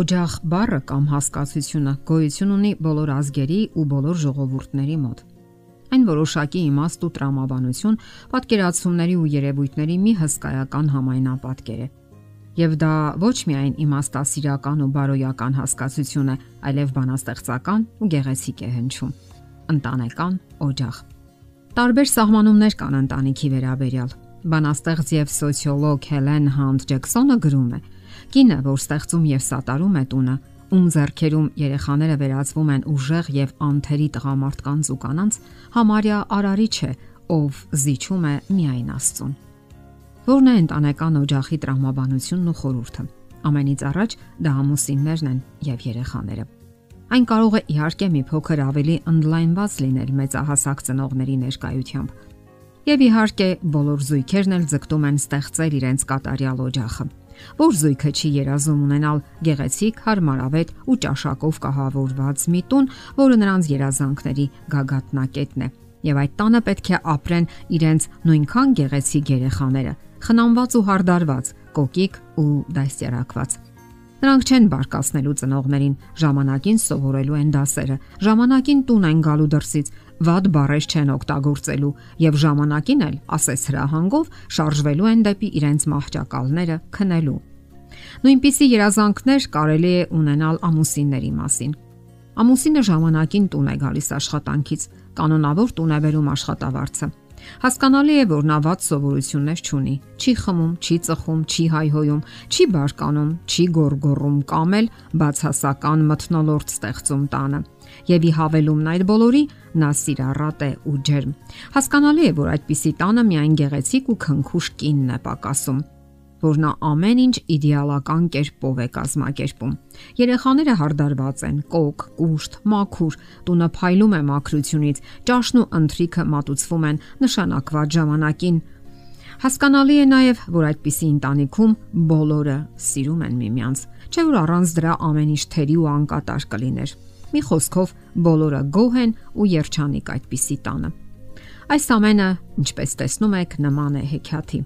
Օջախ բառը կամ հասկացությունը գոյություն ունի բոլոր ազգերի ու բոլոր ժողովուրդների մոտ։ Այն որոշակի իմաստ ու տրամաբանություն, պատկերացումների ու երևույթների մի հսկայական համայնապատկեր է։ Եվ դա ոչ միայն իմաստասիրական ու բարոյական հասկացություն է, այլև բանաստեղծական ու գեղեցիկ է հնչում։ Ընտանեկան օջախ։ Տարբեր սահմանումներ կան ընտանիքի վերաբերյալ։ Բանաստեղծ եւ սոցիոլոգ Հելեն Հանդ Ջեքսոնը գրում է. Կինը, որ ստեղծում եւ սատարում է տունը, ում зерքերում երեխաները վերածվում են ուժեղ եւ անթերի տղամարդկանց ու կանանց, համարյա արարիչ է, ով զիջում է միայն Աստծուն։ Որն է ընտանեկան օջախի տրամաբանությունն ու խորհուրդը։ Ամենից առաջ դա ամուսիններն են եւ երեխաները։ Այն կարող է իհարկե մի փոքր ավելի ընդլայնված լինել մեծահասակ ծնողների ներկայությամբ։ Եվ իհարկե բոլոր զույգերն էլ ձգտում են ստեղծել իրենց կատարյալ օջախը որ զույգը չի երազում ունենալ գեղեցիկ, հարմարավետ ու ճաշակով կահավորված մի տուն, որը նրանց երազանքների գագաթնակետն է։ Եվ այդ տանը պետք է ապրեն իրենց նույնքան գեղեցիկ երեխաները, խնամված ու հարդարված, կոկիկ ու դաստիարակված։ Նրանք չեն բարկացնելու ծնողներին, ժամանակին սովորելու են դասերը, ժամանակին տուն են գալու դրսից, վատ բառեր չեն օգտագործելու եւ ժամանակին էլ, ասես հրահանգով, շարժվելու են դեպի իրենց մահճակալները քնելու։ Նույնպիսի երազանքներ կարելի է ունենալ ամուսինների մասին։ Ամուսինը ժամանակին տուն է գալիս աշխատանքից, կանոնավոր տուն է բերում աշխատավարձը։ Հասկանալի է, որ նա ված սովորություններ չունի։ Չի խմում, չի ծխում, չի հայհոյում, չի բարկանում, չի գորգոռում կամ էլ բացասական մթնոլորտ ստեղծում տանը եւ ի հավելումն այդ բոլորի նա սիրառատ է ու ջերմ։ Հասկանալի է, որ այդպիսի տանը միայն գեղեցիկ ու քնքուշ կինն է պակասում որ նա ամեն ինչ իդեալական կերպով է կազմակերպում։ Երեխաները հարդարված են, կոկ, կուշտ, մաքուր, տունը փայլում է մաքրությունից, ճաշն ու ընթրիքը մատուցվում են նշանակված ժամանակին։ Հասկանալի է նաև, որ այդպիսի ընտանիքում բոլորը սիրում են միմյանց, չէ՞ որ առանց դրա ամեն ինչ թերի ու անկատար կլիներ։ Մի խոսքով բոլորը գոհ են ու երջանիկ այդպիսի տանը։ Այս ամենը, ինչպես տեսնում եք, նման է հեքիաթի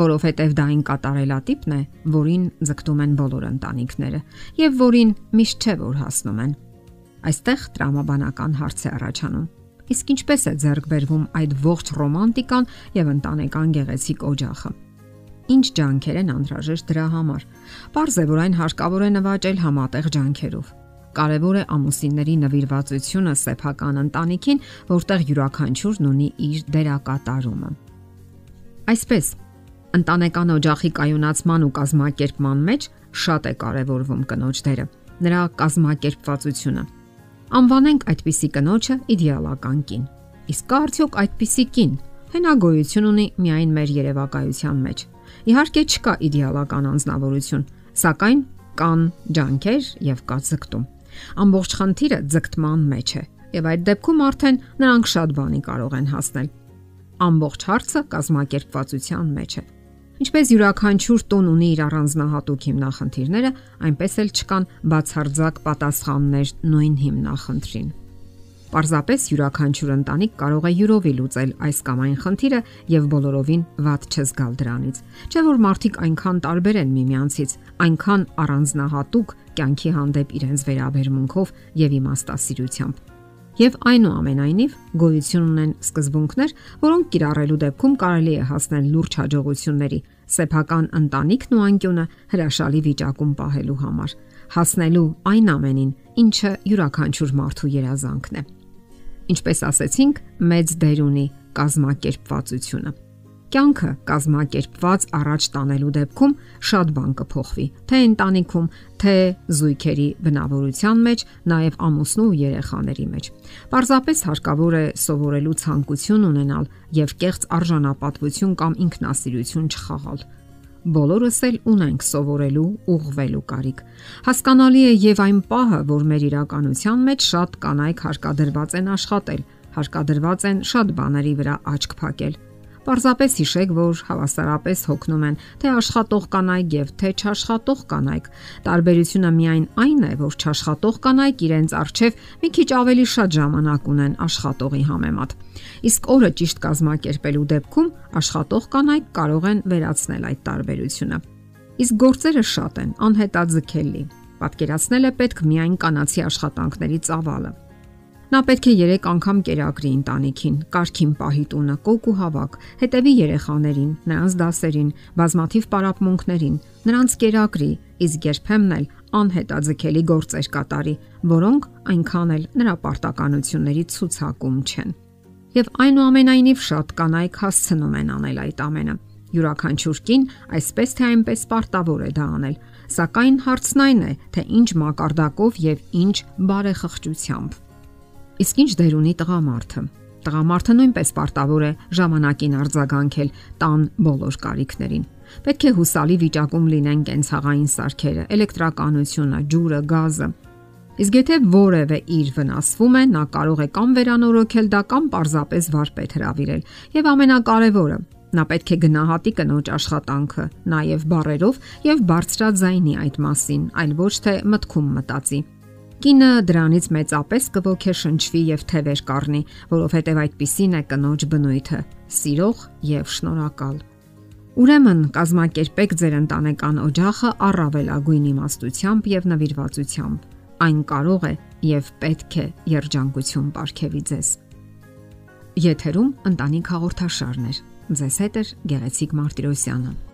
որովհետև դա այն կատարելատիպն է, որին ձգտում են բոլոր ընտանիքները եւ որին միշտ չէ որ հասնում են։ Այստեղ տրամաբանական հարց է առաջանում։ Իսկ ինչպես է ձեռք բերվում այդ ողջ ռոմանտիկան եւ ընտանեկան գեղեցիկ օջախը։ Ինչ ջանքեր են անհրաժեշտ դրա համար։ Պարզ է, որ այն հարկավոր է նվաճել համատեղ ջանքերով Կարևոր է ամուսինների նվիրվածությունը սեփական ընտանիքին, որտեղ յուրաքանչյուրն ունի իր դերակատարումը։ Այսպես, ընտանեկան օջախի կայունացման ու կազմակերպման մեջ շատ է կարևորվում կնոջ դերը, նրա կազմակերպվածությունը։ Անվանենք այդպիսի կնոջը իդեալական կին։ Իսկ կա արդյոք այդպիսի կին։ Հնագոյություն ունի միայն մեր երևակայության մեջ։ Իհարկե չկա իդեալական անznավորություն, սակայն կան ջանքեր եւ կա ձգտում։ Ամբողջ խնդիրը ձգտման մեջ է, եւ այդ դեպքում արդեն նրանք շատ բանի կարող են հասնել։ Ամբողջ հարցը կազմակերպվածության մեջ է։ Ինչպես յուրաքանչյուր տուն ունի իր առանձնահատուկ հիմնախնդիրները, այնպես էլ չկան բացարձակ պատասխաններ նույն հիմնախնդրին։ Պարզապես յուրաքանչյուր ընտանիք կարող է յուրովի լուծել այս կամ այն խնդիրը եւ բոլորովին ված չզգալ դրանից։ Չէ որ մարդիկ այնքան տարբեր են միմյանցից, այնքան առանձնահատուկ կյանքի հանդեպ իրենց վերաբերմունքով եւ իմաստասիրությամբ։ Եվ այնուամենայնիվ գոյություն ունեն սկզբունքներ, որոնք կիրառելու դեպքում կարելի է հասնել լուրջ հաջողությունների սեփական ընտանիքն ու անկյունը հրաշալի վիճակում պահելու համար, հասնելու այն ամենին, ինչը յուրաքանչյուր մարդու երազանքն է։ Ինչպես ասեցինք, մեծ դեր ունի կազմակերպվածությունը։ Կյանքը կազմակերպված առաջ տանելու դեպքում շատ բան կփոխվի, թե ընտանիքում, թե զույգերի բնավորության մեջ, նաև ամուսնու ու երեխաների մեջ։ Պարզապես հարկավոր է սովորելու ցանկություն ունենալ եւ կեղծ արժանապատվություն կամ ինքնասիրություն չխաղալ բոլորս էլ ունենք սովորելու, ուղղվելու կարիք։ Հասկանալի է եւ այն պահը, որ մեր իրականության մեջ շատ կանայք հարկադրված են աշխատել, հարկադրված են շատ բաների վրա աչք փակել Պարզապես հիշեք, որ հավասարապես հոգնում են թե աշխատող կանայք եւ թե չաշխատող կանայք։ Տարբերությունը միայն այն է, որ չաշխատող կանայք իրենց արժև մի քիչ ավելի շատ ժամանակ ունեն աշխատողի համեմատ։ Իսկ օրը ճիշտ կազմակերպելու դեպքում աշխատող կանայք կարող են վերացնել այդ տարբերությունը։ Իսկ գործերը շատ են, անհետաձգելի։ Պատկերացնել է պետք միայն կանացի աշխատանքների ծավալը։ Նա պետք է 3 անգամ կերակրի ընտանիքին, կարքին պահի տունը, կոկ ու հավաք, հետևի երեխաներին, նրանց դասերին, բազմաթիվ պարապմունքներին, նրանց կերակրի, իսկ երբեմն էլ անհետաձգելի գործեր կատարի, որոնք այնքան էլ նրա պարտականությունների ցուցակում չեն։ Եվ այնուամենայնիվ շատ կանայք հասցնում են անել այդ ամենը։ Յուրաքանչյուր կին այսպես թե այնպես պարտավոր է դա անել, սակայն հարցն այն է, թե ինչ մակարդակով եւ ինչ բարեխղճությամբ։ Իսկ ինչ դեր ունի տղամարդը։ Տղամարդը նույնպես պարտավոր է ժամանակին արձագանքել տան բոլոր կարիքներին։ Պետք է հուսալի վիճակում լինեն կենցաղային սարքերը, էլեկտրականությունը, ջուրը, գազը։ Իսկ եթե որևէ իր վնասվում է, նա կարող է կամ վերանորոգել դա կամ պարզապես վարպետ հravirել։ Եվ ամենակարևորը, Նա պետք է գնահատի կնոջ աշխատանքը, նաև բարերով եւ բարձրաձայնի այդ մասին, այլ ոչ թե մտքում մտածի։ Կինը դրանից մեծապես կողքեշնչվի եւ թևեր կառնի, որովհետեւ այդպիսին է կնոջ բնույթը՝ սիրող եւ շնորհակալ։ Ուրեմն կազմակերպեք ձեր ընտանեկան օջախը առավելագույն իմաստությամբ եւ նվիրվածությամբ։ Այն կարող է եւ պետք է երջանկություն ապարգևի ձեզ։ Եթերում ընտանիք հաղորդաշարներ։ Ձեզ հետ է Գեղեցիկ Մարտիրոսյանը։